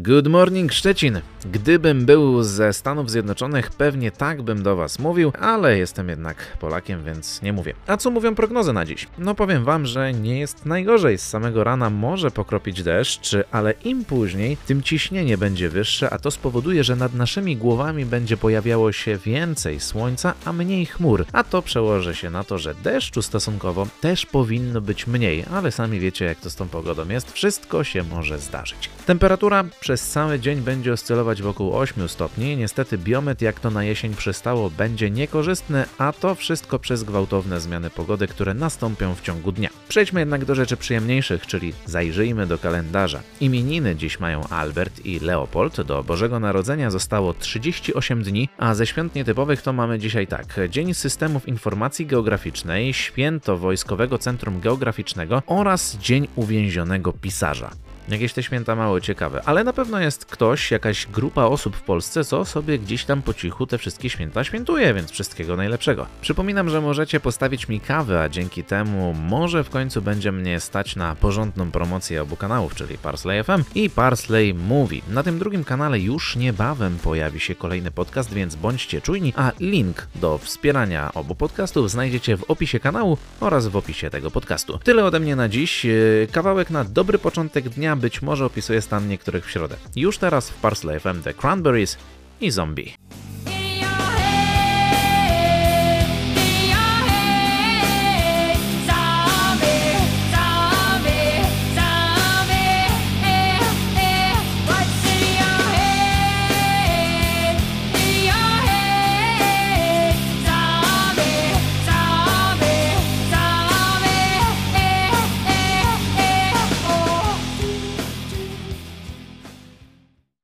Good morning Szczecin. Gdybym był ze Stanów Zjednoczonych, pewnie tak bym do Was mówił, ale jestem jednak Polakiem, więc nie mówię. A co mówią prognozy na dziś? No powiem Wam, że nie jest najgorzej. Z samego rana może pokropić deszcz, ale im później, tym ciśnienie będzie wyższe, a to spowoduje, że nad naszymi głowami będzie pojawiało się więcej słońca, a mniej chmur. A to przełoży się na to, że deszczu stosunkowo też powinno być mniej, ale sami wiecie, jak to z tą pogodą jest. Wszystko się może zdarzyć. Temperatura przez cały dzień będzie oscylować wokół 8 stopni. Niestety biometr, jak to na jesień przystało, będzie niekorzystny, a to wszystko przez gwałtowne zmiany pogody, które nastąpią w ciągu dnia. Przejdźmy jednak do rzeczy przyjemniejszych, czyli zajrzyjmy do kalendarza. Imieniny dziś mają Albert i Leopold. Do Bożego Narodzenia zostało 38 dni, a ze świąt nietypowych to mamy dzisiaj tak. Dzień Systemów Informacji Geograficznej, Święto Wojskowego Centrum Geograficznego oraz Dzień Uwięzionego Pisarza. Jakieś te święta mało ciekawe, ale na pewno jest ktoś, jakaś grupa osób w Polsce, co sobie gdzieś tam po cichu te wszystkie święta świętuje, więc wszystkiego najlepszego. Przypominam, że możecie postawić mi kawę, a dzięki temu może w końcu będzie mnie stać na porządną promocję obu kanałów, czyli Parsley FM i Parsley Movie. Na tym drugim kanale już niebawem pojawi się kolejny podcast, więc bądźcie czujni, a link do wspierania obu podcastów znajdziecie w opisie kanału oraz w opisie tego podcastu. Tyle ode mnie na dziś. Kawałek na dobry początek dnia być może opisuje stan niektórych w środę. Już teraz w Parsley FM The Cranberries i Zombie.